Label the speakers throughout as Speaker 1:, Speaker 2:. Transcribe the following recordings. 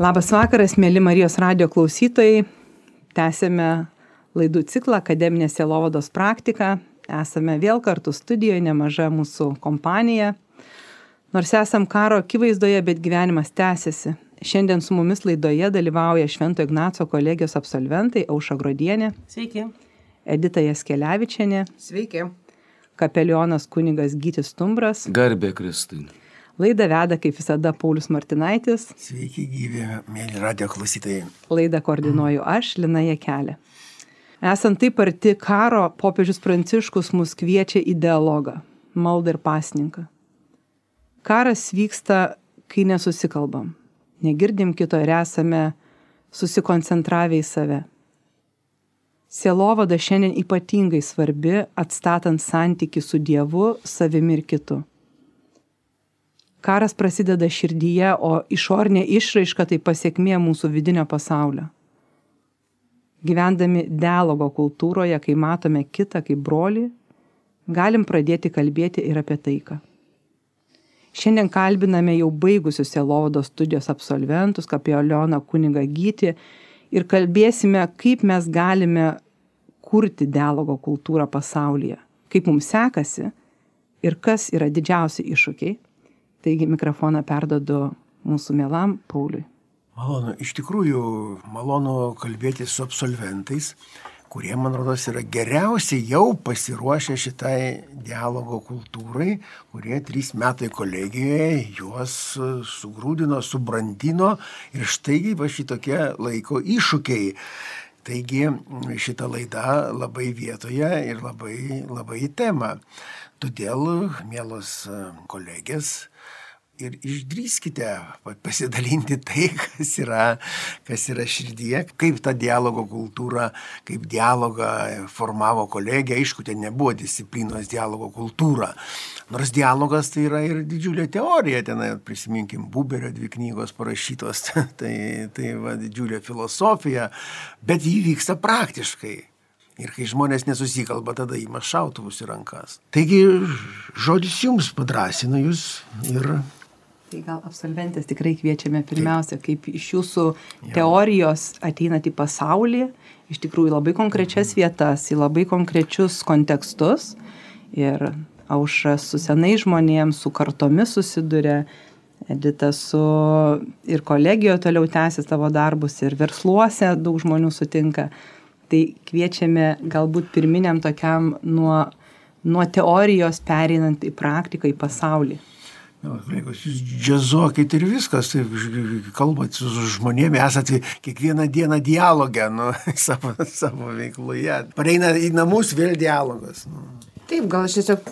Speaker 1: Labas vakaras, mėly Marijos radio klausytojai. Tęsėme laidų ciklą Akademinė Sielovados praktika. Esame vėl kartu studijoje, nemaža mūsų kompanija. Nors esam karo akivaizdoje, bet gyvenimas tęsiasi. Šiandien su mumis laidoje dalyvauja Švento Ignaco kolegijos absolventai Auša Grodienė.
Speaker 2: Sveiki.
Speaker 1: Edita Jaskelevičianė.
Speaker 2: Sveiki.
Speaker 1: Kapelionas kunigas Gytis Tumbras.
Speaker 3: Garbė Kristui.
Speaker 1: Laidą veda kaip visada Paulius Martinaitis.
Speaker 4: Sveiki, gyvi, mėly radio klausytojai.
Speaker 1: Laidą koordinuoju aš, Lina Jekelė. Esant taip arti karo, popiežius Pranciškus mus kviečia į dialogą, maldą ir pasninką. Karas vyksta, kai nesusikalbam, negirdim kito ir esame susikoncentravę į save. Sielovada šiandien ypatingai svarbi, atstatant santyki su Dievu, savimi ir kitu karas prasideda širdyje, o išornė išraiška tai pasiekmė mūsų vidinio pasaulio. Gyvendami dialogo kultūroje, kai matome kitą kaip brolį, galim pradėti kalbėti ir apie taiką. Šiandien kalbiname jau baigusius Elovados studijos absolventus, kapelioną kunigą gyti ir kalbėsime, kaip mes galime kurti dialogo kultūrą pasaulyje, kaip mums sekasi ir kas yra didžiausi iššūkiai Taigi mikrofoną perdodu mūsų mielam Pauliui.
Speaker 4: Malonu, iš tikrųjų malonu kalbėti su absolventais, kurie, man rodos, yra geriausiai jau pasiruošę šitai dialogo kultūrai, kurie trys metai kolegijoje juos sugrūdino, subrandino ir štai va šitokie laiko iššūkiai. Taigi šita laida labai vietoje ir labai, labai į temą. Todėl, mielos kolegės, ir išdrįskite pasidalinti tai, kas yra, kas yra širdyje, kaip ta dialogo kultūra, kaip dialogą formavo kolegija, aišku, ten nebuvo disciplinos dialogo kultūra. Nors dialogas tai yra ir didžiulė teorija, ten prisiminkim, Buberio dvi knygos parašytos, tai, tai va, didžiulė filosofija, bet jį vyksta praktiškai. Ir kai žmonės nesusikalba, tada įma šautuvus į rankas. Taigi žodis jums padrasina jūs ir
Speaker 1: Tai gal absolventės tikrai kviečiame pirmiausia, kaip iš jūsų teorijos ateinat į pasaulį, iš tikrųjų labai konkrečias mhm. vietas, į labai konkrečius kontekstus. Ir aušra su senai žmonėms, su kartomis susiduria, Edita su ir kolegijoje toliau tęsia savo darbus, ir versluose daug žmonių sutinka. Tai kviečiame galbūt pirminiam tokiam nuo, nuo teorijos pereinant į praktiką, į pasaulį.
Speaker 4: Nu, kolegos, jūs džiazuokit ir viskas, taip, kalbat su žmonėmis, esate kiekvieną dieną dialogę nu, savo, savo veikloje. Pareina į namus vėl dialogas. Nu.
Speaker 2: Taip, gal aš tiesiog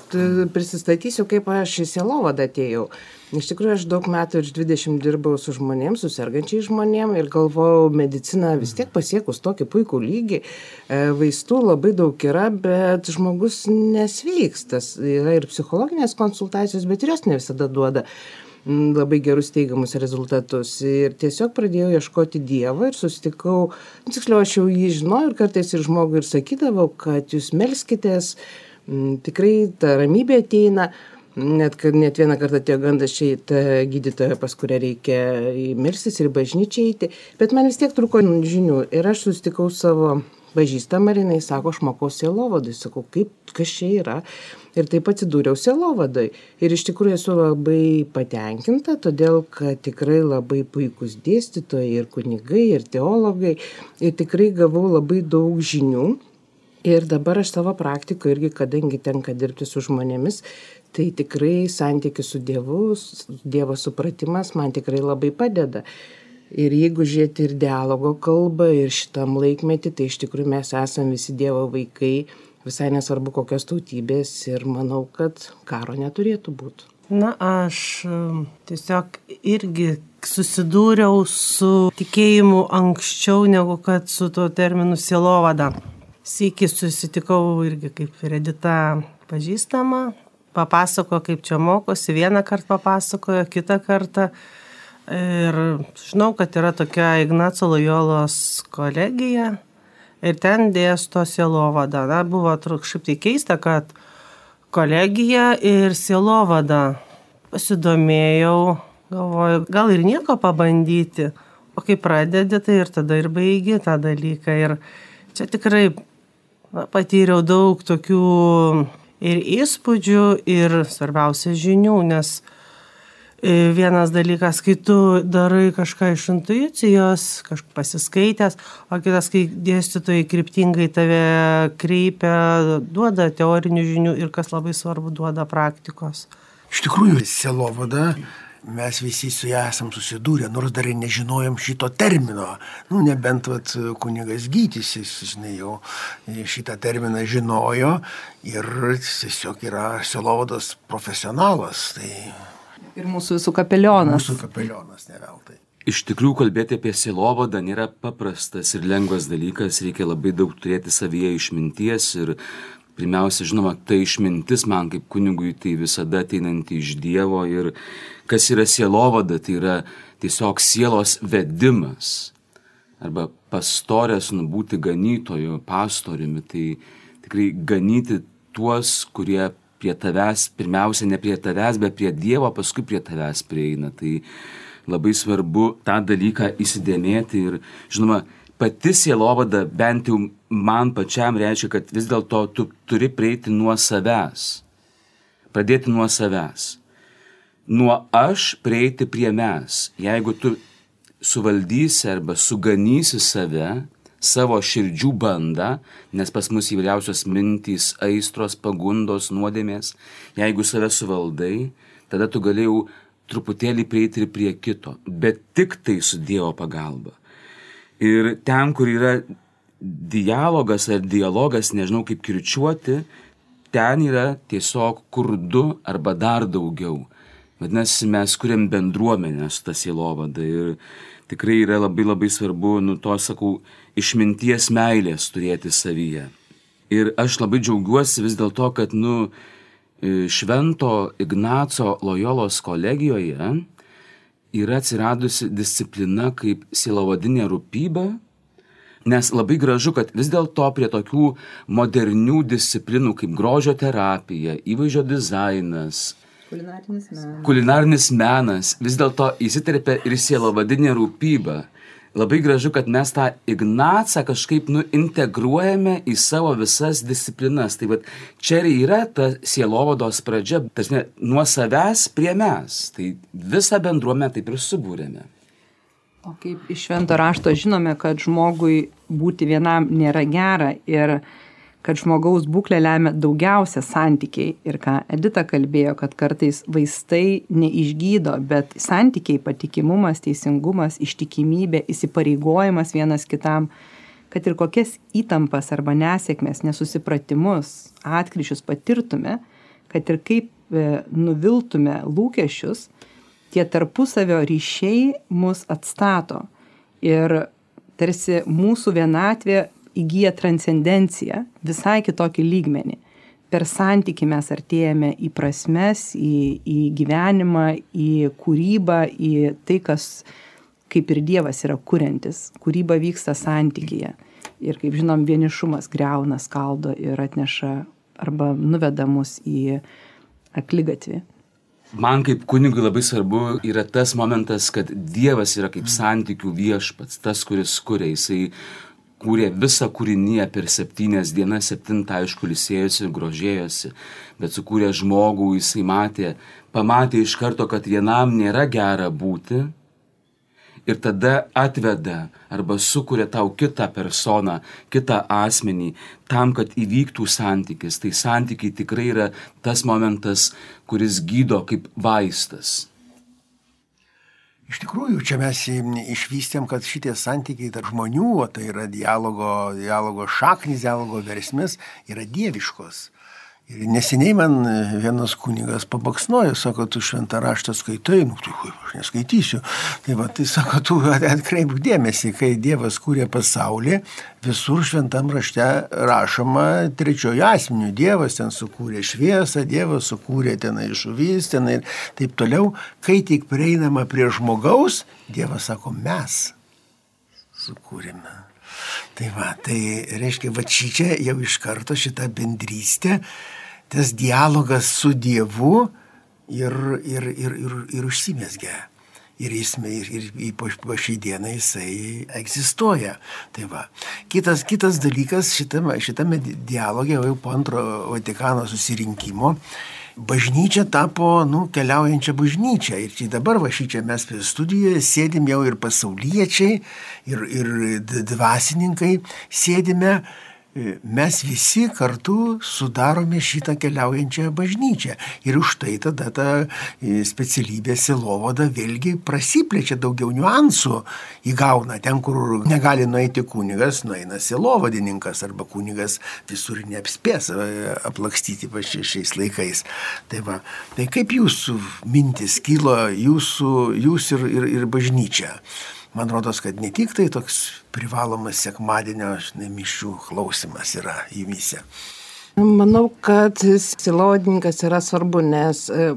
Speaker 2: prisistatysiu, kaip aš į Sielovadą atėjau. Iš tikrųjų, aš daug metų ir 20 dirbau su žmonėms, su sergančiai žmonėms ir galvojau, medicina vis tiek pasiekus tokį puikų lygį, e, vaistų labai daug yra, bet žmogus nesveikstas. Yra ir psichologinės konsultacijos, bet ir jos ne visada duoda labai gerus teigiamus rezultatus. Ir tiesiog pradėjau ieškoti Dievo ir susitikau, tiksliau aš jau jį žinojau ir kartais ir žmogui ir sakydavau, kad jūs melskitės, tikrai ta ramybė ateina. Net, kad net vieną kartą atėjo gandas čia į tą gydytoją, pas kurią reikia mirsis ir bažnyčią eiti, bet man vis tiek truko žinių ir aš susitikau savo pažįstamą ir jinai sako, aš mokau sielovadai, sakau, kaip, kas čia yra. Ir taip atsidūriau sielovadai. Ir iš tikrųjų esu labai patenkinta, todėl kad tikrai labai puikūs dėstytojai ir kunigai, ir teologai. Ir tikrai gavau labai daug žinių. Ir dabar aš savo praktikoje irgi, kadangi tenka dirbti su žmonėmis, tai tikrai santykis su Dievu, Dievo supratimas man tikrai labai padeda. Ir jeigu žiūrėti ir dialogo kalbą, ir šitam laikmetį, tai iš tikrųjų mes esame visi Dievo vaikai, visai nesvarbu kokios tautybės ir manau, kad karo neturėtų būti.
Speaker 5: Na, aš um, tiesiog irgi susidūriau su tikėjimu anksčiau negu kad su tuo terminu sielovada. Sėki susitikau irgi kaip Redita pažįstama, papasako, kaip čia mokosi, vieną kartą papasakojo, kitą kartą. Ir žinau, kad yra tokia Ignaco Lojolos kolegija ir ten dėsto sielovada. Na, buvo šiaip tai keista, kad kolegija ir sielovada pasidomėjau, galvoju, gal ir nieko pabandyti. o kai pradedi, tai ir tada ir baigi tą dalyką. Ir čia tikrai na, patyriau daug tokių ir įspūdžių, ir svarbiausia žinių, nes e, vienas dalykas, kai tu darai kažką iš intuicijos, kažką pasiskaitęs, o kitas, kai dėstytojai kryptingai tave kreipia, duoda teorinių žinių ir kas labai svarbu, duoda praktikos.
Speaker 4: Iš tikrųjų, selovada mes visi su ją esam susidūrę, nors dar ir nežinojom šito termino. Nu, nebent vat, kunigas Gytis, jis, žinai, jau šitą terminą žinojo ir tiesiog yra selovados profesionalas. Tai
Speaker 1: Ir mūsų visų kapelionas.
Speaker 4: mūsų kapelionas neveltai.
Speaker 3: Iš tikrųjų, kalbėti apie silovadą nėra paprastas ir lengvas dalykas, reikia labai daug turėti savyje išminties ir pirmiausia, žinoma, ta išmintis man kaip kunigui tai visada ateinanti iš Dievo ir kas yra silovada, tai yra tiesiog sielos vedimas arba pastorės nubūti ganytoju, pastoriumi, tai tikrai ganyti tuos, kurie prie tavęs, pirmiausia ne prie tavęs, bet prie Dievo, paskui prie tavęs prieina. Tai labai svarbu tą dalyką įsidėmėti ir, žinoma, pati sielovada bent jau man pačiam reiškia, kad vis dėlto tu turi prieiti nuo savęs. Pradėti nuo savęs. Nuo aš prieiti prie mes. Jeigu tu suvaldysi arba suganysi save, savo širdžių bandą, nes pas mus įvairiausios mintys, aistros, pagundos, nuodėmės, jeigu save suvaldai, tada tu galėjau truputėlį prieiti ir prie kito, bet tik tai su Dievo pagalba. Ir ten, kur yra dialogas ar dialogas, nežinau kaip kirčiuoti, ten yra tiesiog kur du arba dar daugiau. Vadinasi, mes kuriam bendruomenę su tas įlovada ir tikrai yra labai labai svarbu, nu to sakau, išminties meilės turėti savyje. Ir aš labai džiaugiuosi vis dėlto, kad, nu, Švento Ignaco Lojolos kolegijoje yra atsiradusi disciplina kaip silovadinė rūpyba, nes labai gražu, kad vis dėlto prie tokių modernių disciplinų kaip grožio terapija, įvaizdžio dizainas,
Speaker 1: Kulinarinis menas.
Speaker 3: kulinarinis menas vis dėlto įsiterpia ir sielovadinė rūpyba. Labai gražu, kad mes tą Ignacą kažkaip nuintegruojame į savo visas disciplinas. Tai vad čia ir yra ta sielovados pradžia, tarsi nuo savęs prie mes. Tai visą bendruomenę taip ir subūrėme.
Speaker 1: O kaip iš švento rašto žinome, kad žmogui būti vienam nėra gera ir kad žmogaus būklę lemia daugiausia santykiai. Ir ką Edita kalbėjo, kad kartais vaistai neišgydo, bet santykiai, patikimumas, teisingumas, ištikimybė, įsipareigojimas vienas kitam, kad ir kokias įtampas arba nesėkmės, nesusipratimus, atkryčius patirtume, kad ir kaip e, nuviltume lūkesčius, tie tarpusavio ryšiai mus atstato. Ir tarsi mūsų vienatvė įgyja transcendenciją, visai kitokį lygmenį. Per santyki mes artėjame į prasmes, į, į gyvenimą, į kūrybą, į tai, kas kaip ir Dievas yra kuriantis. Kūryba vyksta santykyje. Ir kaip žinom, vienišumas greuna, skaldo ir atneša arba nuveda mus į aklygatvį.
Speaker 3: Man kaip kunigui labai svarbu yra tas momentas, kad Dievas yra kaip santykių viešpats, tas, kuris kuria. Jisai kūrė visą kūrinyje per septynias dienas, septintą aišku, lisėjosi, grožėjosi, bet sukūrė žmogų, jisai matė, pamatė iš karto, kad vienam nėra gera būti ir tada atveda arba sukuria tau kitą personą, kitą asmenį, tam, kad įvyktų santykis. Tai santykiai tikrai yra tas momentas, kuris gydo kaip vaistas.
Speaker 4: Iš tikrųjų, čia mes išvystėm, kad šitie santykiai tarp žmonių, o tai yra dialogo, dialogo šaknis, dialogo versmės, yra dieviškos. Ir neseniai man vienas kunigas pabaksnojo, sako, tu šventą raštą skaitai, nu, tai aš neskaitysiu. Tai va, tai sako, tu atkreip dėmesį, kai Dievas kūrė pasaulį, visur šventam rašte rašoma trečiojo asmeniu. Dievas ten sukūrė šviesą, Dievas sukūrė tenai žuvis, tenai ir taip toliau. Kai tik prieinama prie žmogaus, Dievas sako, mes sukūrėme. Tai va, tai reiškia, va čia jau iš karto šitą bendrystę, tas dialogas su Dievu ir, ir, ir, ir, ir užsimesgia. Ir, jis, ir, ir ypač po šį dieną jisai egzistuoja. Tai va. Kitas, kitas dalykas šitame, šitame dialoge, jau po antro Vatikano susirinkimo, bažnyčia tapo, nu, keliaujančia bažnyčia. Ir čia dabar va šį čia mes studijoje sėdim jau ir pasauliečiai, ir, ir dvasininkai sėdime mes visi kartu sudarome šitą keliaujančią bažnyčią. Ir už tai tada ta e, specialybė silovada vėlgi prasiplečia daugiau niuansų įgauna. Ten, kur negali nueiti kunigas, nueina silovadininkas arba kunigas visur neapspės e, aplakstyti šiais laikais. Tai, va, tai kaip jūsų mintis kilo jūsų, jūs ir, ir, ir bažnyčia? Man rodos, kad ne tik tai toks privalomas sekmadienio mišių klausimas yra įmyse.
Speaker 2: Manau, kad silodininkas yra svarbu, nes e,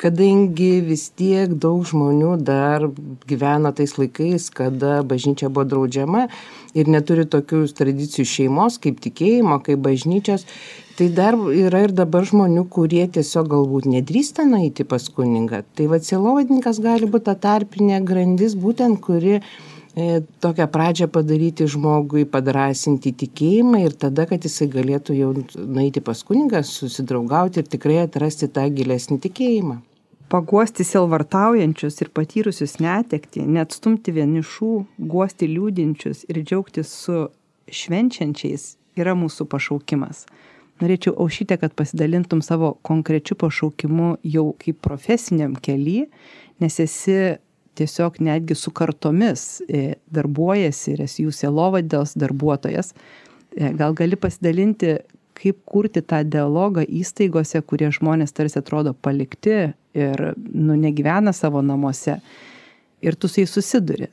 Speaker 2: kadangi vis tiek daug žmonių dar gyvena tais laikais, kada bažnyčia buvo draudžiama ir neturi tokių tradicijų šeimos kaip tikėjimo, kaip bažnyčios, tai dar yra ir dabar žmonių, kurie tiesiog galbūt nedrįsta nueiti pas kuningą. Tai va, silovadininkas gali būti ta tarpinė grandis, būtent kuri e, tokią pradžią padaryti žmogui, padrasinti tikėjimą ir tada, kad jisai galėtų jau nueiti pas kuningą, susidraugauti ir tikrai atrasti tą gilesnį tikėjimą.
Speaker 1: Paguosti silvartaujančius ir patyrusius netekti, neatstumti vienišų, guosti liūdinčius ir džiaugtis su švenčiančiais yra mūsų pašaukimas. Norėčiau aušyte kad pasidalintum savo konkrečiu pašaukimu jau kaip profesiniam kely nes esi tiesiog netgi su kartomis e, darbuojasi ir esi jų sielovados darbuotojas. E, gal gali pasidalinti kaip kurti tą dialogą įstaigose kurie žmonės tarsi atrodo palikti ir nu negyvena savo namuose. Ir tu su jais susiduri.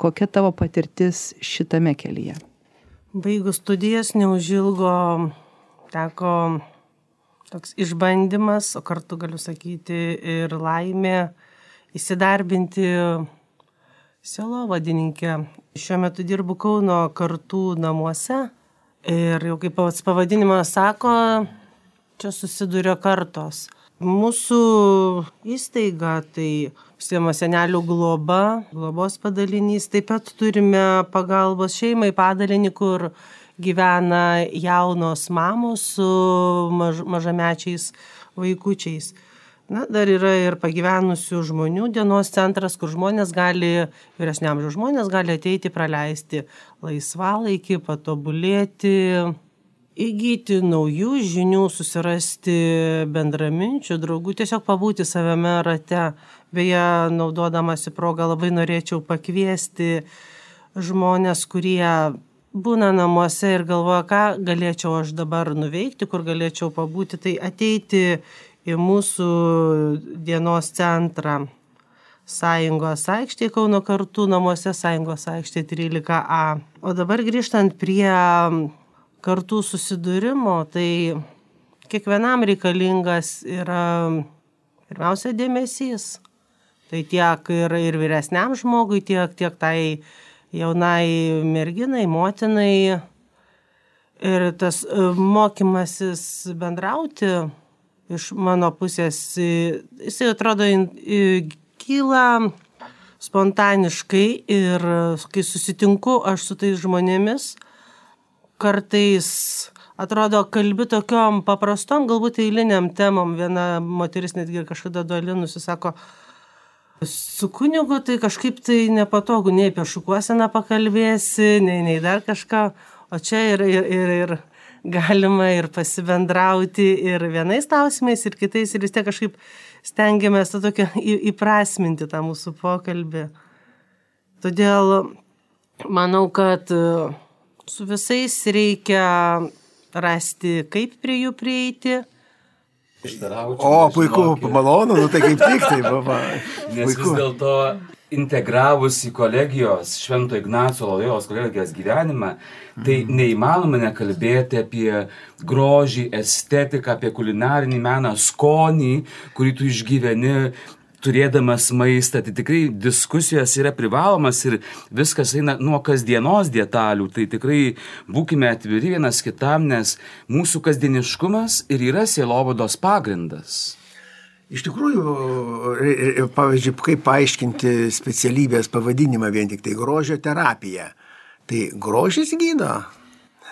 Speaker 1: Kokia tavo patirtis šitame kelyje?
Speaker 5: Baigus studijas neužilgo teko toks išbandymas, o kartu galiu sakyti ir laimė įsidarbinti selo vadininkė. Šiuo metu dirbu Kauno kartų namuose ir jau kaip pats pavadinimas sako, čia susiduria kartos. Mūsų įstaiga tai užsiema senelių globa, globos padalinys, taip pat turime pagalbos šeimai padalinį, kur gyvena jaunos mamos su maž, mažamečiais vaikučiais. Na, dar yra ir pagyvenusių žmonių dienos centras, kur žmonės gali, vyresniamžiaus žmonės gali ateiti, praleisti laisvalaikį, patobulėti, įgyti naujų žinių, susirasti bendraminčių, draugų, tiesiog pabūti savame rate. Beje, naudodamasi progą labai norėčiau pakviesti žmonės, kurie būna namuose ir galvoja, ką galėčiau aš dabar nuveikti, kur galėčiau pabūti, tai ateiti į mūsų dienos centrą. Sąjungos aikštė Kauno kartų namuose, Sąjungos aikštė 13A. O dabar grįžtant prie kartų susidūrimo, tai kiekvienam reikalingas yra pirmiausia dėmesys. Tai tiek ir, ir vyresniam žmogui, tiek, tiek tai jaunai merginai, motinai. Ir tas mokymasis bendrauti iš mano pusės, jisai atrodo kyla spontaniškai ir kai susitinku aš su tais žmonėmis, kartais atrodo kalbi tokiom paprastom, galbūt eiliniam temom. Viena moteris netgi kažkada duolinusi sako, Su kunigu tai kažkaip tai nepatogu, nei apie šukuoseną pakalbėsi, nei, nei dar kažką, o čia ir, ir, ir, ir galima ir pasibendrauti ir vienais klausimais, ir kitais, ir vis tiek kažkaip stengiamės tą tokią įprasminti tą mūsų pokalbį. Todėl manau, kad e, su visais reikia rasti, kaip prie jų prieiti
Speaker 4: O, puiku, malonu, nu tai kaip tik tai, baba.
Speaker 3: Nes puiku. vis dėlto integravus į kolegijos, Švento Ignaco Lojos kolegijos gyvenimą, tai mm. neįmanoma nekalbėti apie grožį, estetiką, apie kulinarinį meną, skonį, kurį tu išgyveni turėdamas maistą, tai tikrai diskusijos yra privalomas ir viskas eina nuo kasdienos detalių, tai tikrai būkime atviri vienas kitam, nes mūsų kasdieniškumas ir yra sielovados pagrindas.
Speaker 4: Iš tikrųjų, pavyzdžiui, kaip paaiškinti specialybės pavadinimą vien tik tai grožio terapija. Tai grožis gydo.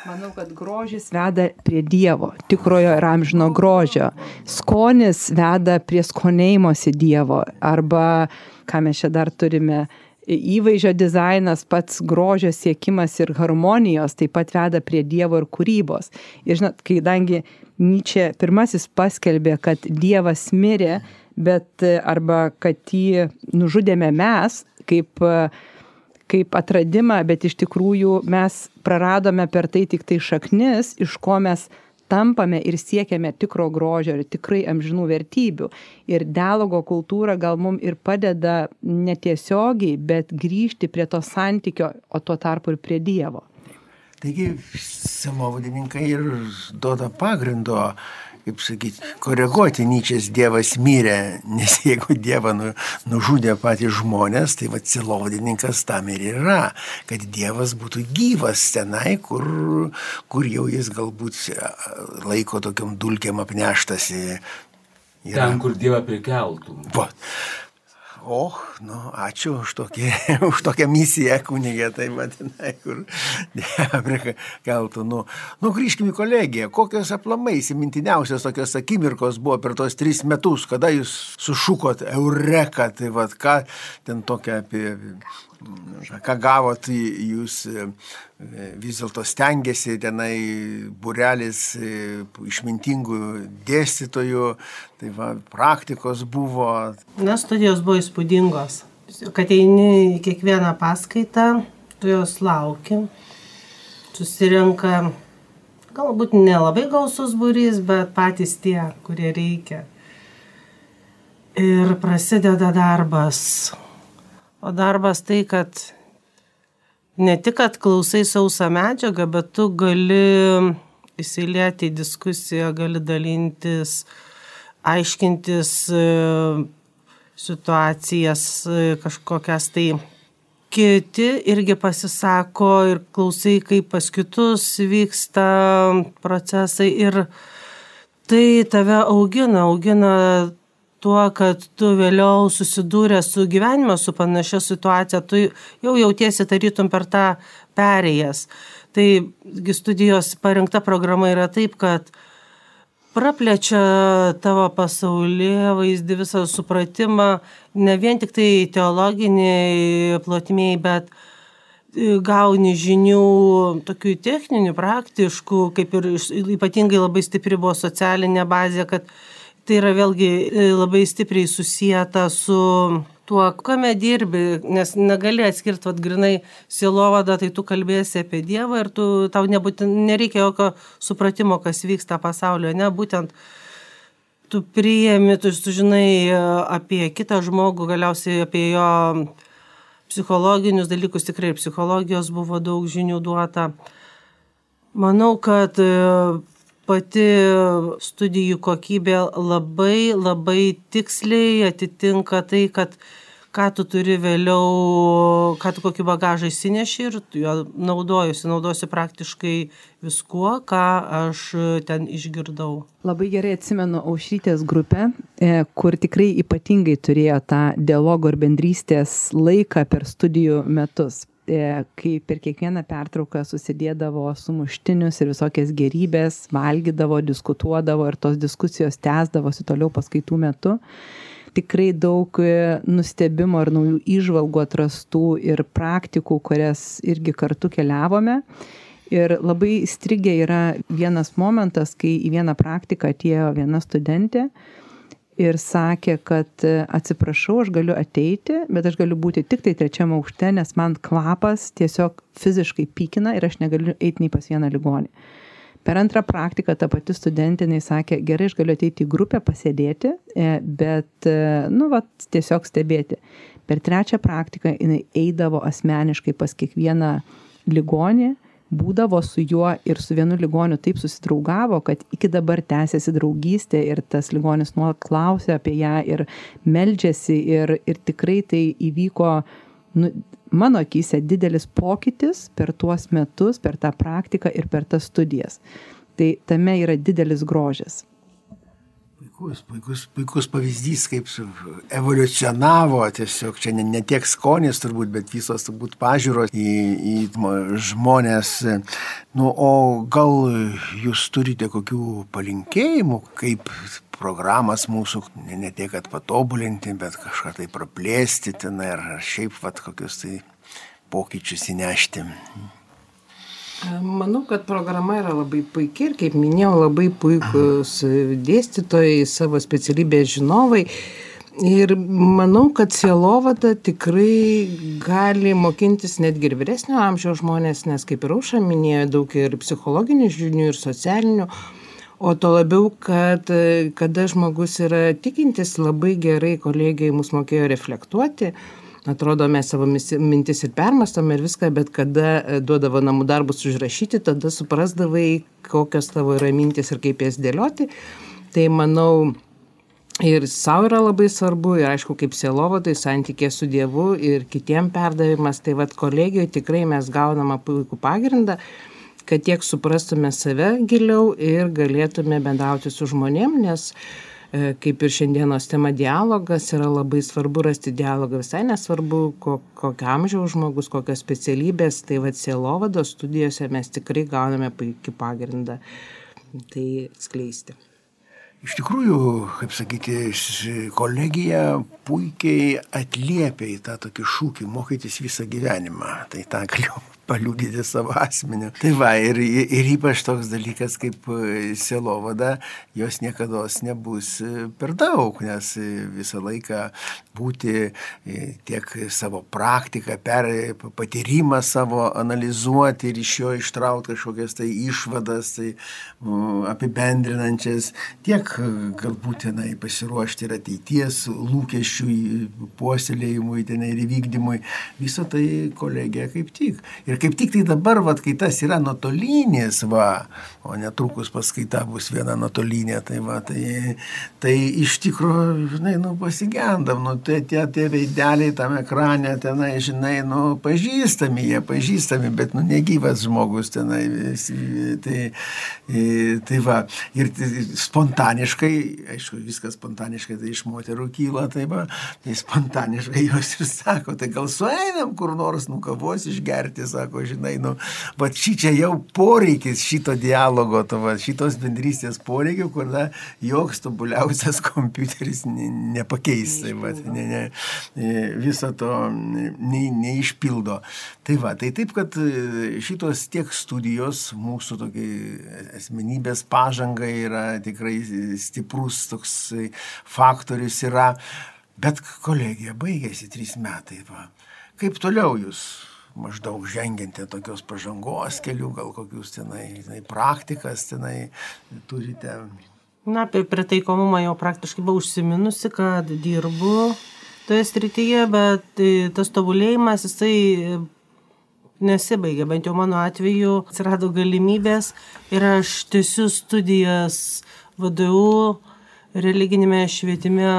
Speaker 1: Manau, kad grožis veda prie Dievo, tikrojo ir amžino grožio. Skonis veda prie skonėjimosi Dievo. Arba, ką mes čia dar turime, įvaizdžio dizainas, pats grožio siekimas ir harmonijos taip pat veda prie Dievo ir kūrybos. Ir žinot, kadangi Nyčia pirmasis paskelbė, kad Dievas mirė, bet arba kad jį nužudėme mes kaip, kaip atradimą, bet iš tikrųjų mes praradome per tai tik tai šaknis, iš ko mes tampame ir siekiame tikro grožio ir tikrai amžinų vertybių. Ir dialogo kultūra gal mums ir padeda netiesiogiai, bet grįžti prie to santykio, o tuo tarpu ir prie Dievo.
Speaker 4: Taigi selovadininkai ir duoda pagrindo, kaip sakyti, koreguoti Nyčės Dievas mirė, nes jeigu Dievą nu, nužudė patys žmonės, tai va selovadininkas tam ir yra, kad Dievas būtų gyvas tenai, kur, kur jau jis galbūt laiko tokiam dulkiam apneštasi.
Speaker 3: Yra. Ten, kur Dievą prikeltų.
Speaker 4: Va. O, nu, ačiū už, tokį, už tokią misiją, kunigė, tai vadinai, kur Dievre keltų. Nu, nu, grįžkime į kolegiją. Kokios aplamai įsimintiniausios tokios akimirkos buvo per tos tris metus, kada jūs sušukot Eureka, tai vad ką ten tokia apie ką gavot, jūs e, vis dėlto stengiasi tenai burelis e, išmintingų dėstytojų, tai va, praktikos buvo.
Speaker 5: Na, studijos buvo įspūdingos. Kad eini į kiekvieną paskaitą, tu jos lauki, susirenka galbūt nelabai gausus būrys, bet patys tie, kurie reikia. Ir prasideda darbas O darbas tai, kad ne tik, kad klausai sausą medžiagą, bet tu gali įsilieti į diskusiją, gali dalintis, aiškintis situacijas e, kažkokias tai. Kiti irgi pasisako ir klausai, kaip pas kitus vyksta procesai ir tai tave augina, augina tuo, kad tu vėliau susidūrė su gyvenime, su panašia situacija, tu jau jautiesi tarytum per tą perėjas. Tai studijos parinkta programa yra taip, kad praplečia tavo pasaulyje vaizdį visą supratimą, ne vien tik tai teologiniai plotmiai, bet e, gauni žinių tokių techninių, praktiškų, kaip ir ypatingai labai stipri buvo socialinė bazė, kad tai yra vėlgi e, labai stipriai susijęta su tuo, kame dirbi, nes negali atskirti, vad grinai, silovada, tai tu kalbėsi apie Dievą ir tu, tau nebūtin, nereikia jokio supratimo, kas vyksta pasaulyje, ne, būtent tu priėmi, tu sužinai e, apie kitą žmogų, galiausiai apie jo psichologinius dalykus, tikrai psichologijos buvo daug žinių duota. Manau, kad e, pati studijų kokybė labai labai tiksliai atitinka tai, kad ką tu turi vėliau, ką tu kokį bagažą įsineši ir juo naudojusi, naudosiu praktiškai viskuo, ką aš ten išgirdau.
Speaker 1: Labai gerai atsimenu Aušrytės grupę, e, kur tikrai ypatingai turėjo tą dialogo ir bendrystės laiką per studijų metus. E, kai per kiekvieną pertrauką susidėdavo sumuštinius ir visokias gerybės, valgydavo, diskutuodavo ir tos diskusijos tęsdavosi toliau paskaitų metu. Tikrai daug e, nustebimo ir naujų išvalgų atrastų ir praktikų, kurias irgi kartu keliavome. Ir labai strigė yra vienas momentas, kai į vieną praktiką atėjo viena studentė ir sakė, kad e, atsiprašau, aš galiu ateiti, bet aš galiu būti tik tai trečiam aukšte, nes man kvapas tiesiog fiziškai pykina ir aš negaliu eiti nei pas vieną ligonį. Per antrą praktiką ta pati studentinai sakė, gerai, aš galiu ateiti į grupę, pasėdėti, e, bet, e, nu, va, tiesiog stebėti. Per trečią praktiką jinai eidavo asmeniškai pas kiekvieną ligonį būdavo su juo ir su vienu ligoniu taip susidraugavo, kad iki dabar tęsiasi draugystė ir tas ligonis nuolat klausia apie ją ir meldžiasi ir, ir tikrai tai įvyko nu, mano akise didelis pokytis per tuos metus, per tą praktiką ir per tas studijas. Tai tame yra didelis grožis.
Speaker 4: Puikus, puikus, puikus pavyzdys, kaip evoliucionavo tiesiog, čia ne, ne tiek skonis turbūt, bet visos turbūt pažiūros į, į žmonės. Nu, o gal jūs turite kokių palinkėjimų, kaip programas mūsų ne, ne tiek, kad patobulinti, bet kažką tai praplėsti ten ar šiaip vat kokius tai pokyčius įnešti.
Speaker 2: Manau, kad programa yra labai puikia ir, kaip minėjau, labai puikus dėstytojai, savo specialybės žinovai. Ir manau, kad sielovada tikrai gali mokintis netgi ir vyresnio amžiaus žmonės, nes kaip ir auša minėjo, daug ir psichologinių žinių, ir socialinių. O to labiau, kad kada žmogus yra tikintis, labai gerai kolegijai mus mokėjo reflektuoti. Atrodo, mes savo mintis ir permastom ir viską, bet kada e, duodavo namų darbus užrašyti, tada suprasdavai, kokios tavo yra mintis ir kaip jas dėlioti. Tai manau, ir savo yra labai svarbu, ir aišku, kaip sielovo, tai santykė su Dievu ir kitiem perdavimas, tai vad kolegijoje tikrai mes gauname puikų pagrindą kad tiek suprastume save giliau ir galėtume bendrauti su žmonėm, nes e, kaip ir šiandienos tema dialogas, yra labai svarbu rasti dialogą, visai nesvarbu, kokio amžiaus žmogus, kokios specialybės, tai vad sielovados studijose mes tikrai gauname puikį pagrindą tai skleisti.
Speaker 4: Iš tikrųjų, kaip sakyti, kolegija puikiai atliepia į tą tokį šūkį mokytis visą gyvenimą. Tai tą galiu paliūdyti savo asmeniu. Tai va, ir, ir ypač toks dalykas kaip e, sielovada, jos niekada nebus e, per daug, nes e, visą laiką būti tiek savo praktiką, per patyrimą savo analizuoti ir iš jo ištraukti kažkokias tai išvadas, tai apibendrinančias, tiek galbūt tenai pasiruošti ir ateities lūkesčių puoselėjimui tenai ir įvykdymui. Visą tai kolegija kaip tik. Ir Ir kaip tik tai dabar, vat, kai tas yra nuotolinės, va, o netrukus paskaita bus viena nuotolinė, tai, va, tai, tai iš tikrųjų, žinai, nu, pasigendam, nu, tie, tie, tie veideliai tam ekrane, tenai, žinai, nu, pažįstami, jie pažįstami, bet, nu, negyvas žmogus tenai, tai, tai va, ir spontaniškai, aišku, viskas spontaniškai, tai iš moterų kyla, tai va, tai spontaniškai jos ir sako, tai gal sueinam kur nors, nu, kavos išgerti, sako, sako, žinai, nu, va šį čia jau poreikis šito dialogo, to, va, šitos bendrystės poreikio, kur na, joks tobuliausias kompiuteris ne, nepakeis, tai, va, ne, ne, viso to ne, neišpildo. Tai va, tai taip, kad e, šitos tiek studijos, mūsų tokia asmenybės pažanga yra tikrai stiprus toks faktorius yra, bet kolegija baigėsi trys metai. Va. Kaip toliau jūs maždaug žengianti tokios pažangos kelių, gal kokius tenai, tenai praktikas tenai turite?
Speaker 5: Na, apie pritaikomumą jau praktiškai buvau užsiminusi, kad dirbu toje srityje, bet e, tas tobulėjimas jisai nesibaigia, bent jau mano atveju atsirado galimybės ir aš tiesiu studijas VDU religinėme švietime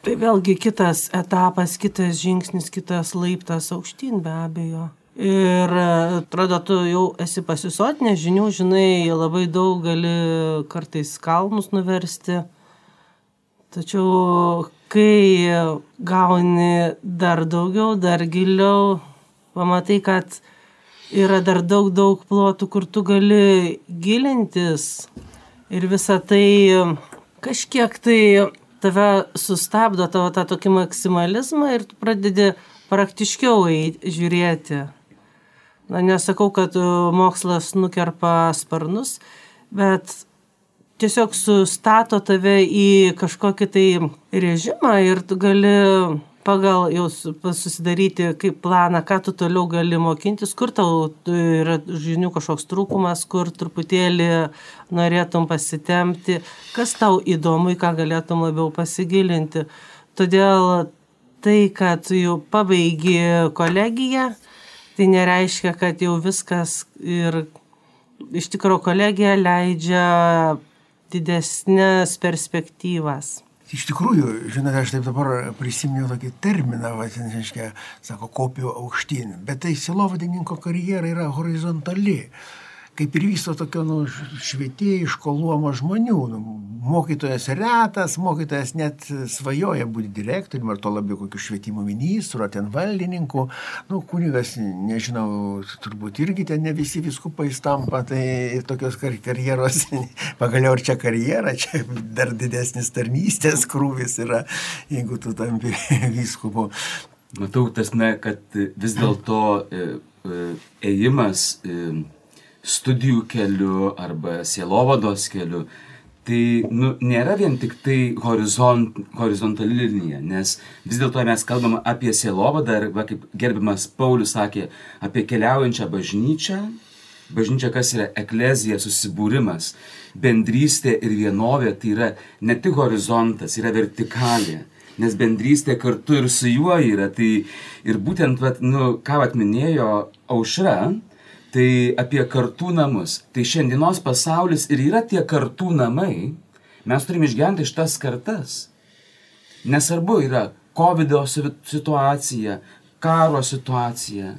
Speaker 5: Tai vėlgi kitas etapas, kitas žingsnis, kitas laiptas aukštyn be abejo. Ir atrodo, tu jau esi pasisotinė žinių, žinai, labai daug gali kartais kalnus nuversti. Tačiau kai gauni dar daugiau, dar giliau, pamatai, kad yra dar daug, daug plotų, kur tu gali gilintis ir visą tai kažkiek tai tave sustabdo tavo tą tokį maksimalizmą ir tu pradedi praktiškiau žiūrėti. Na, nesakau, kad e, mokslas nukerpa sparnus, bet tiesiog sustato tave į kažkokį tai režimą ir tu gali pagal jau susidaryti kaip planą, ką tu toliau gali mokintis, kur tau yra žinių kažkoks trūkumas, kur truputėlį norėtum pasitemti, kas tau įdomu, į ką galėtum labiau pasigilinti. Todėl tai, kad jau pabaigi kolegiją, tai nereiškia, kad jau viskas ir iš tikrųjų kolegija leidžia didesnės perspektyvas.
Speaker 4: Iš tikrųjų, žinote, aš taip dabar prisiminiau tokį terminą, vadinasi, sako, kopiu aukštyn, bet tai silovadininko karjera yra horizontali kaip ir viso tokio nu, švietėjiško luomo žmonių. Nu, mokytojas retas, mokytojas net svajoja būti direktoriumi, ar to labiau kokiu švietimo ministru, ar ten valdininku. Nu, kunigas, nežinau, turbūt irgi ten ne visi viskupai stampa, tai tokios karjeros, pagaliau ar čia karjera, čia dar didesnis tarnystės krūvis yra, jeigu tu tampi viskupu.
Speaker 3: Matau tas, ne, kad vis dėlto e, e, ėjimas e, studijų keliu arba sielovados keliu, tai nu, nėra vien tik tai horizont, horizontali linija, nes vis dėlto mes kalbam apie sielovadą, arba kaip gerbiamas Paulius sakė, apie keliaujančią bažnyčią. Bažnyčia kas yra eklezija, susibūrimas, bendrystė ir vienovė, tai yra ne tik horizontas, yra vertikalė nes bendrystė kartu ir su juo yra. Tai ir būtent, vat, nu, ką atminėjo aušra, tai apie kartų namus. Tai šiandienos pasaulis ir yra tie kartų namai. Mes turime išgyventi iš tas kartas. Nesvarbu yra COVID situacija, karo situacija,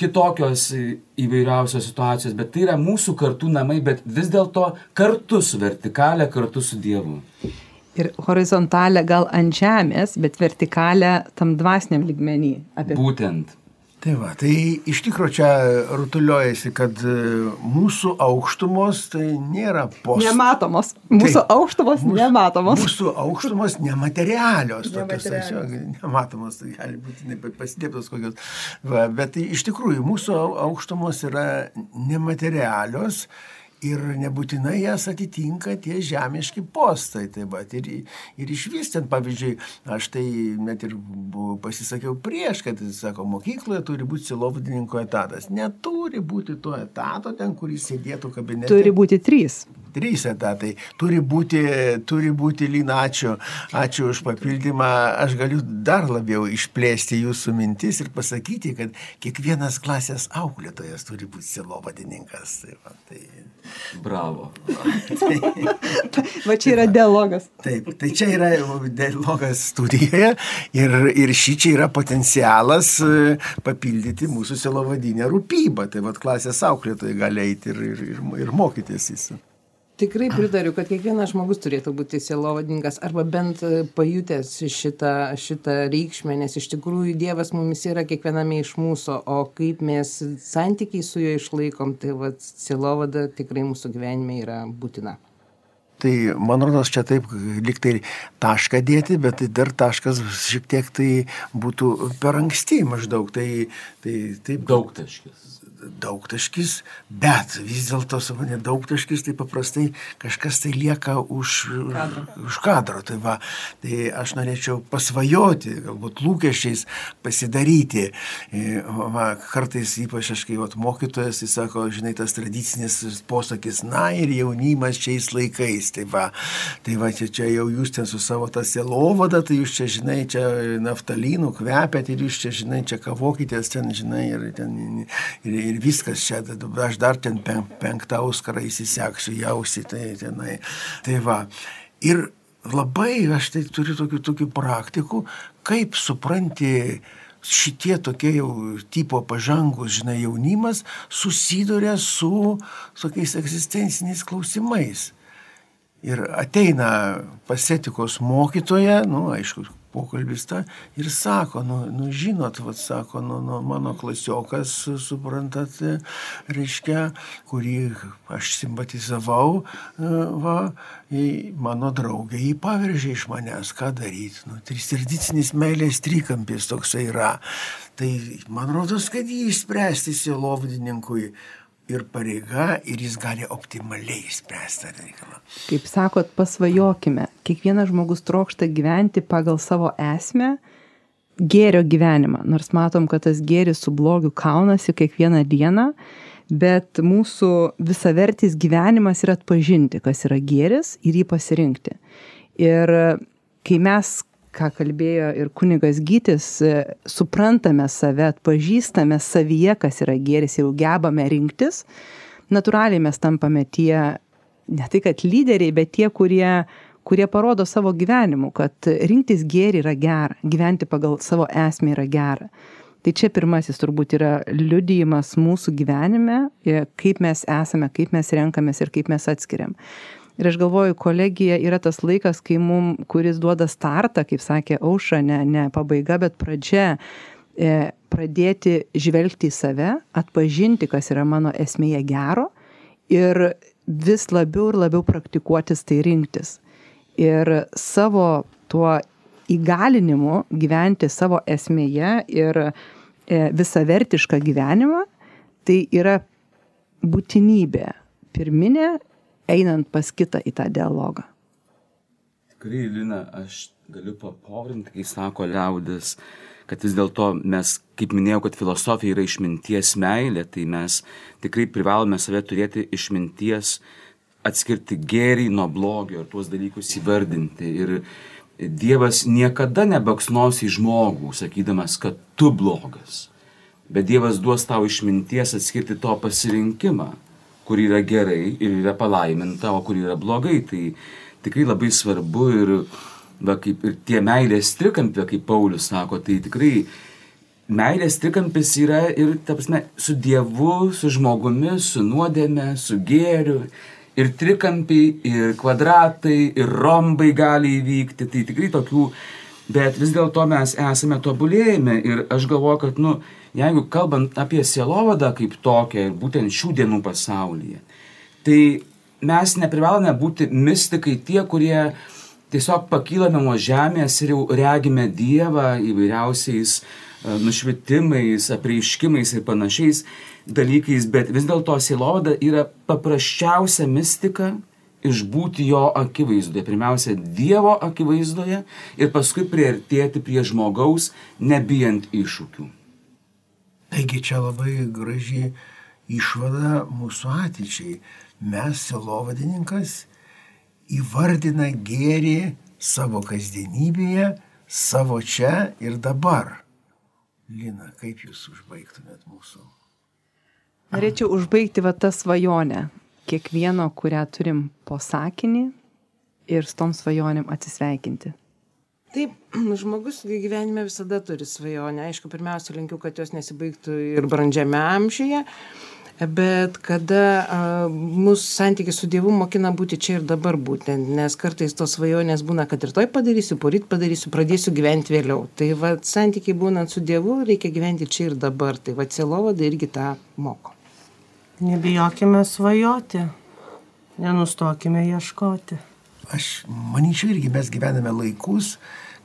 Speaker 3: kitokios įvairiausios situacijos, bet tai yra mūsų kartų namai, bet vis dėlto kartu su vertikalė, kartu su Dievu.
Speaker 1: Ir horizontalę gal ant žemės, bet vertikalę tam dvasiniam lygmenį.
Speaker 3: Apie... Būtent.
Speaker 4: Tai va, tai iš tikrųjų čia rutuliojasi, kad e, mūsų aukštumos tai nėra
Speaker 1: postas. Nematomos. Mūsų tai, aukštumos mūsų, nematomos.
Speaker 4: Mūsų aukštumos nematerialios. Tokios, tiesiog nematomos, tai gali būti pasidėptos kokios. Va, bet tai iš tikrųjų mūsų aukštumos yra nematerialios ir nebūtinai jas atitinka tie žemiški postai. Tai va, ir, ir iš vis ten, pavyzdžiui, aš tai net ir pasisakiau prieš, kad, sako, mokykloje turi būti silovadininko etatas. Neturi būti to etato ten, kuris sėdėtų kabinete.
Speaker 1: Turi būti trys.
Speaker 4: Trys etatai. Turi būti, turi būti Lina, ačiū, ačiū už papildymą. Aš galiu dar labiau išplėsti jūsų mintis ir pasakyti, kad kiekvienas klasės auklėtojas turi būti silovadininkas. Tai, va, tai...
Speaker 3: Bravo.
Speaker 1: tai, va čia yra dialogas.
Speaker 4: Taip, tai čia yra dialogas studijoje ir, ir šį čia yra potencialas e, papildyti mūsų silovadinę rūpybą. Tai va klasės auklėtojai gali eiti ir, ir, ir, ir mokytis jis.
Speaker 2: Tikrai pritariu, kad kiekvienas žmogus turėtų būti sielovadininkas arba bent e, pajutęs šitą, šitą reikšmę, nes iš tikrųjų Dievas mumis yra kiekviename iš mūsų, o kaip mes santykiai su juo išlaikom, tai va, sielovada tikrai mūsų gyvenime yra būtina.
Speaker 4: Tai man rodos, čia taip liktai tašką dėti, bet tai dar taškas šiek tiek tai būtų per anksti maždaug. Tai, tai taip.
Speaker 3: Daug taškis
Speaker 4: daugtaškis, bet vis dėlto su mane daugtaškis tai paprastai kažkas tai lieka už kadro. Už kadro tai, va, tai aš norėčiau pasvajoti, galbūt lūkesčiais pasidaryti. E, va, kartais ypač aš kai vat, mokytojas, jis sako, žinai, tas tradicinis posakis, na ir jaunimas šiais laikais. Tai va, tai va čia, čia jau jūs ten su savo tą selovada, tai jūs čia, žinai, čia naftalinų kvepiat ir jūs čia, žinai, čia kavokitės ten, žinai, ir ten ir, ir viskas čia, aš dar ten penktą auskarą įsiseksiu, jausi, tai tenai. Tai va. Ir labai aš tai turiu tokių, tokių praktikų, kaip supranti, šitie tokie jau tipo pažangus, žinai, jaunimas susiduria su tokiais egzistenciniais klausimais. Ir ateina pasetikos mokytoja, nu, aišku, pokalbis tą ir sako, nu, nu žinot, vad sako, nu, nu, mano klasiokas, suprantat, reiškia, kurį aš simpatizavau, va, mano draugė jį paveržė iš manęs, ką daryti. Nu, tradicinis meilės trikampis toksai yra. Tai man rodos, kad jį išspręsti sielovdininkui ir pareiga, ir jis gali optimaliai spręsti tą reikalą.
Speaker 1: Kaip sakot, pasvajokime, kiekvienas žmogus trokšta gyventi pagal savo esmę, gėrio gyvenimą, nors matom, kad tas gėris su blogiu kaunasi kiekvieną dieną, bet mūsų visavertis gyvenimas yra atpažinti, kas yra gėris ir jį pasirinkti. Ir kai mes ką kalbėjo ir kunigas Gytis, e, suprantame save, atpažįstame savyje, kas yra gėris, jau gebame rinktis, natūraliai mes tampame tie, ne tai kad lyderiai, bet tie, kurie, kurie parodo savo gyvenimu, kad rinktis gėrį yra gera, gyventi pagal savo esmę yra gera. Tai čia pirmasis turbūt yra liudijimas mūsų gyvenime, e, kaip mes esame, kaip mes renkamės ir kaip mes atskiriam. Ir aš galvoju, kolegija yra tas laikas, kai mum, kuris duoda startą, kaip sakė Auša, ne, ne pabaiga, bet pradžia, e, pradėti žvelgti į save, atpažinti, kas yra mano esmėje gero ir vis labiau ir labiau praktikuotis tai rinktis. Ir savo tuo įgalinimu gyventi savo esmėje ir e, visavertišką gyvenimą, tai yra būtinybė pirminė einant pas kitą į tą dialogą.
Speaker 3: Tikrai, Lina, aš galiu paporinti, kai sako liaudis, kad vis dėlto mes, kaip minėjau, kad filosofija yra išminties meilė, tai mes tikrai privalome save turėti išminties, atskirti gėrį nuo blogio ir tuos dalykus įvardinti. Ir Dievas niekada nebaksnos į žmogų, sakydamas, kad tu blogas. Bet Dievas duos tau išminties atskirti to pasirinkimą kur yra gerai ir yra palaiminta, o kur yra blogai. Tai tikrai labai svarbu ir, va, kaip, ir tie meilės trikampė, kaip Paulius sako, tai tikrai meilės trikampis yra ir, ta prasme, su Dievu, su žmogumi, su nuodėme, su gėriu. Ir trikampiai, ir kvadratai, ir rombai gali įvykti. Tai tikrai tokių, bet vis dėlto mes esame tobulėjime ir aš galvoju, kad, nu, jeigu kalbant apie sielovadą kaip tokią ir būtent šių dienų pasaulyje, tai mes neprivalome būti mystikai tie, kurie tiesiog pakylame nuo žemės ir jau regime Dievą įvairiausiais e, nušvitimais, apreiškimais ir panašiais dalykais, bet vis dėlto sielovada yra paprasčiausia mistika išbūti jo akivaizdoje. Pirmiausia, Dievo akivaizdoje ir paskui priartėti prie žmogaus, nebijant iššūkių.
Speaker 4: Taigi čia labai graži išvada mūsų ateičiai. Mes, silovadininkas, įvardina gėrį savo kasdienybėje, savo čia ir dabar. Lina, kaip jūs užbaigtumėt mūsų?
Speaker 1: Norėčiau užbaigti va tą svajonę. Kiekvieno, kurią turim po sakinį ir su tom svajonėm atsisveikinti.
Speaker 2: Taip, žmogus gyvenime visada turi svajonę. Aišku, pirmiausia, linkiu, kad jos nesibaigtų ir brandžiame amžiuje, bet kada uh, mūsų santykis su Dievu mokina būti čia ir dabar būtent, nes kartais tos svajonės būna, kad ir toj padarysiu, poryt padarysiu, pradėsiu gyventi vėliau. Tai va, santykiai būnant su Dievu reikia gyventi čia ir dabar. Tai va, celovada irgi tą moko.
Speaker 5: Nebijokime svajoti, nenustokime ieškoti
Speaker 4: aš manyčiau irgi mes gyvename laikus,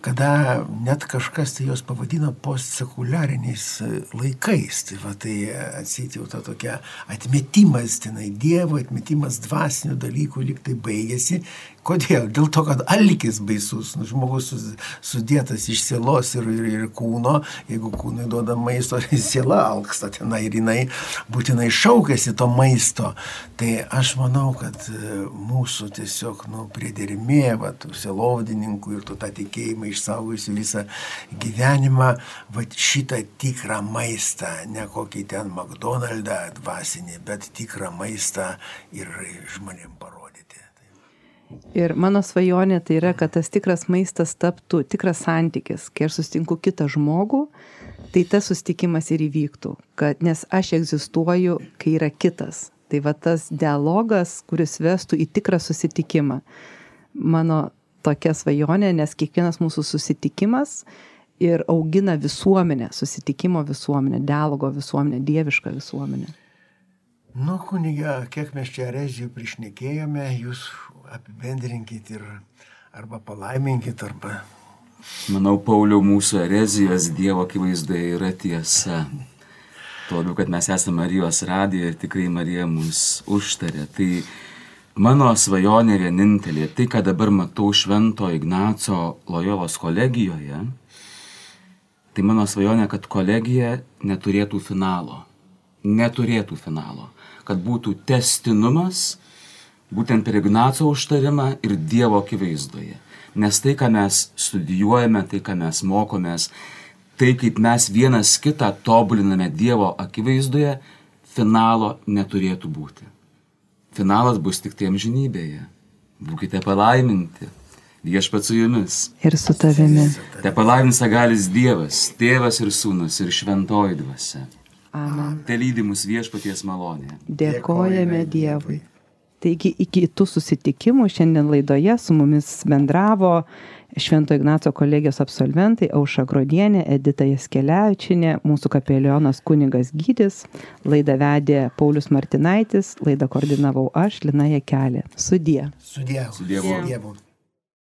Speaker 4: kada net kažkas tai jos pavadino postsekuliariniais e, laikais. Tai va tai atsiti jau ta tokia atmetimas tenai Dievo, atmetimas dvasinių dalykų lyg tai baigėsi Kodėl? Dėl to, kad alkis baisus, nu, žmogus sudėtas iš sielos ir, ir, ir kūno, jeigu kūnui duoda maisto, tai siela alksta tenai ir jinai būtinai šaukėsi to maisto. Tai aš manau, kad e, mūsų tiesiog nu, priedermė, va, tų sielovdininkų ir tu tą tikėjimą išsaugojusi visą gyvenimą, va šitą tikrą maistą, ne kokį ten McDonald's dvasinį, bet tikrą maistą ir žmonėm parodyti.
Speaker 1: Ir mano svajonė tai yra, kad tas tikras maistas taptų tikras santykis. Kai aš sustinku kitą žmogų, tai tas sustikimas ir įvyktų. Kad, nes aš egzistuoju, kai yra kitas. Tai va tas dialogas, kuris vestų į tikrą susitikimą. Mano tokia svajonė, nes kiekvienas mūsų susitikimas ir augina visuomenę, susitikimo visuomenę, dialogo visuomenę, dievišką visuomenę.
Speaker 4: Nu, kuniga, kiek mes čia erezijų prišnekėjome, jūs apibendrinkit ir arba palaiminkit, arba...
Speaker 3: Manau, Pauliau, mūsų erezijos Dievo akivaizdoje yra tiesa. Tuo labiau, kad mes esame Marijos radijoje ir tikrai Marija mus užtarė. Tai mano svajonė vienintelė, tai ką dabar matau Švento Ignaco Lojolos kolegijoje, tai mano svajonė, kad kolegija neturėtų finalo. Neturėtų finalo kad būtų testinumas būtent per Ignaco užtarimą ir Dievo akivaizdoje. Nes tai, ką mes studijuojame, tai, ką mes mokomės, tai, kaip mes vienas kitą tobuliname Dievo akivaizdoje, finalo neturėtų būti. Finalas bus tik tiem žinybėje. Būkite palaiminti. Viešpat su jumis.
Speaker 1: Ir su tavimi.
Speaker 3: Te palaimins galis Dievas, Tėvas ir Sūnus ir Šventoji Dvasia.
Speaker 1: Amen.
Speaker 3: Te lydimus viešpaties malonė.
Speaker 1: Dėkojame Dievui. Taigi iki tų susitikimų šiandien laidoje su mumis bendravo Švento Ignaco kolegijos absolventai Auša Grodienė, Edita Jaskelevičinė, mūsų kapelionas kunigas Gydis, laidą vedė Paulius Martinaitis, laidą koordinavau aš, Lina Jekelė. Sudie.
Speaker 4: Sudie.
Speaker 3: Su Dievu.
Speaker 4: Dievu.